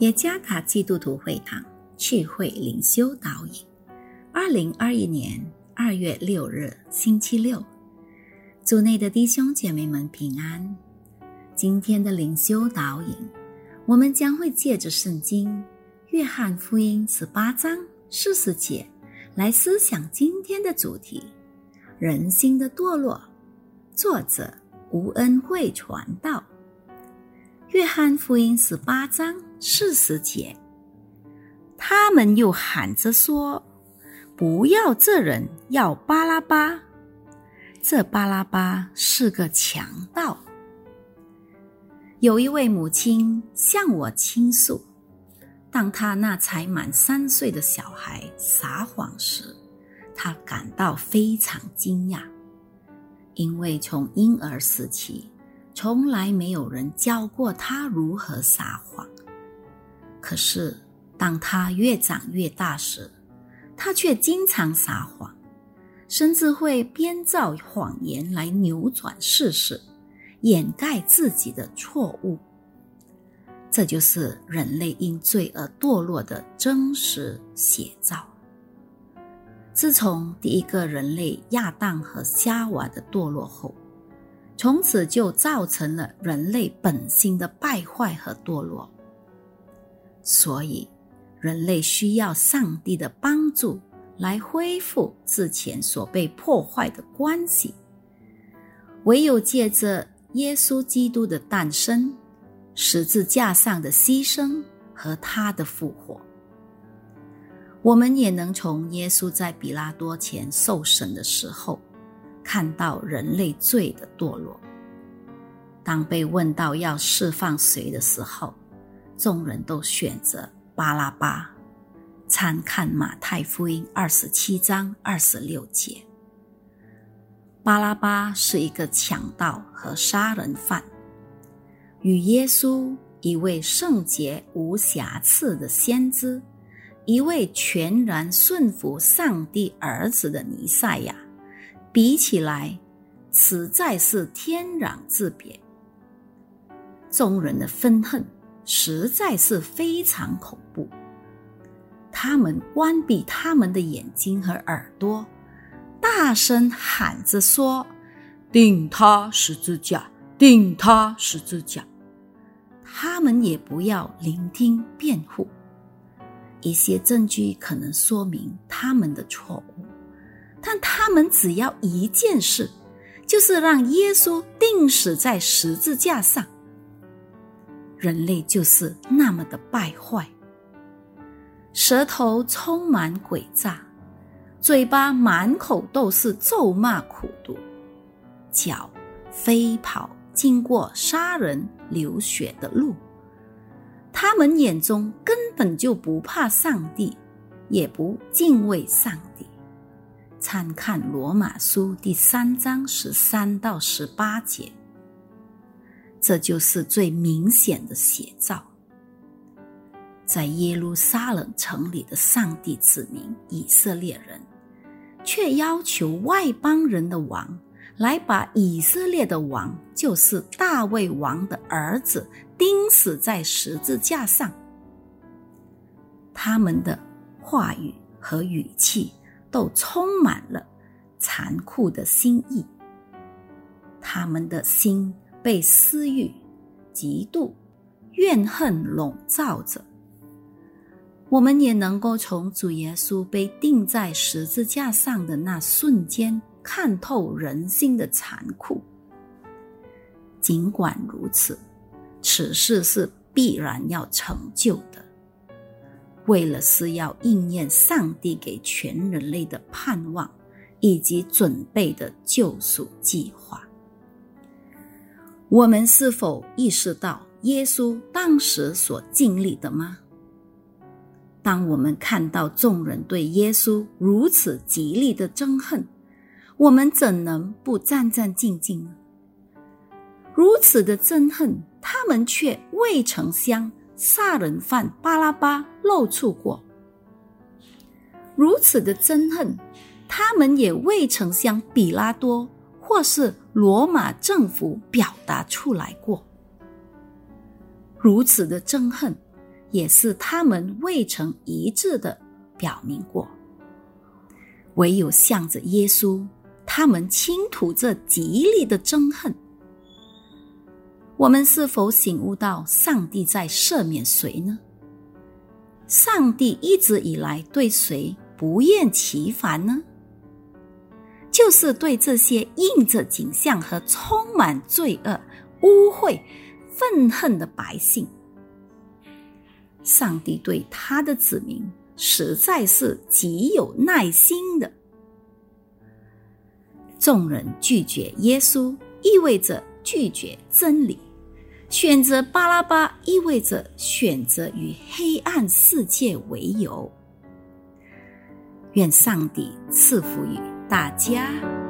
耶加达基督徒会堂聚会灵修导引，二零二一年二月六日星期六，组内的弟兄姐妹们平安。今天的灵修导引，我们将会借着圣经约翰福音十八章四十节来思想今天的主题：人心的堕落。作者吴恩惠传道。约翰福音十八章四十节，他们又喊着说：“不要这人，要巴拉巴。”这巴拉巴是个强盗。有一位母亲向我倾诉，当他那才满三岁的小孩撒谎时，他感到非常惊讶，因为从婴儿时期。从来没有人教过他如何撒谎。可是，当他越长越大时，他却经常撒谎，甚至会编造谎言来扭转事实，掩盖自己的错误。这就是人类因罪而堕落的真实写照。自从第一个人类亚当和夏娃的堕落后，从此就造成了人类本性的败坏和堕落，所以人类需要上帝的帮助来恢复之前所被破坏的关系。唯有借着耶稣基督的诞生、十字架上的牺牲和他的复活，我们也能从耶稣在比拉多前受审的时候。看到人类罪的堕落。当被问到要释放谁的时候，众人都选择巴拉巴。参看马太福音二十七章二十六节。巴拉巴是一个强盗和杀人犯，与耶稣一位圣洁无瑕疵的先知，一位全然顺服上帝儿子的弥赛亚。比起来，实在是天壤之别。众人的愤恨实在是非常恐怖。他们关闭他们的眼睛和耳朵，大声喊着说：“钉他十字架，钉他十字架！”他们也不要聆听辩护，一些证据可能说明他们的错误。但他们只要一件事，就是让耶稣钉死在十字架上。人类就是那么的败坏，舌头充满诡诈，嘴巴满口都是咒骂苦毒，脚飞跑经过杀人流血的路。他们眼中根本就不怕上帝，也不敬畏上帝。参看罗马书第三章十三到十八节，这就是最明显的写照。在耶路撒冷城里的上帝子民以色列人，却要求外邦人的王来把以色列的王，就是大卫王的儿子，钉死在十字架上。他们的话语和语气。都充满了残酷的心意，他们的心被私欲、嫉妒、怨恨笼罩着。我们也能够从主耶稣被钉在十字架上的那瞬间看透人心的残酷。尽管如此，此事是必然要成就的。为了是要应验上帝给全人类的盼望以及准备的救赎计划，我们是否意识到耶稣当时所经历的吗？当我们看到众人对耶稣如此极力的憎恨，我们怎能不战战兢兢呢？如此的憎恨，他们却未曾向。杀人犯巴拉巴露出过如此的憎恨，他们也未曾向比拉多或是罗马政府表达出来过。如此的憎恨，也是他们未曾一致的表明过。唯有向着耶稣，他们倾吐着极力的憎恨。我们是否醒悟到上帝在赦免谁呢？上帝一直以来对谁不厌其烦呢？就是对这些印着景象和充满罪恶、污秽、愤恨的百姓。上帝对他的子民实在是极有耐心的。众人拒绝耶稣，意味着拒绝真理。选择巴拉巴意味着选择与黑暗世界为友。愿上帝赐福于大家。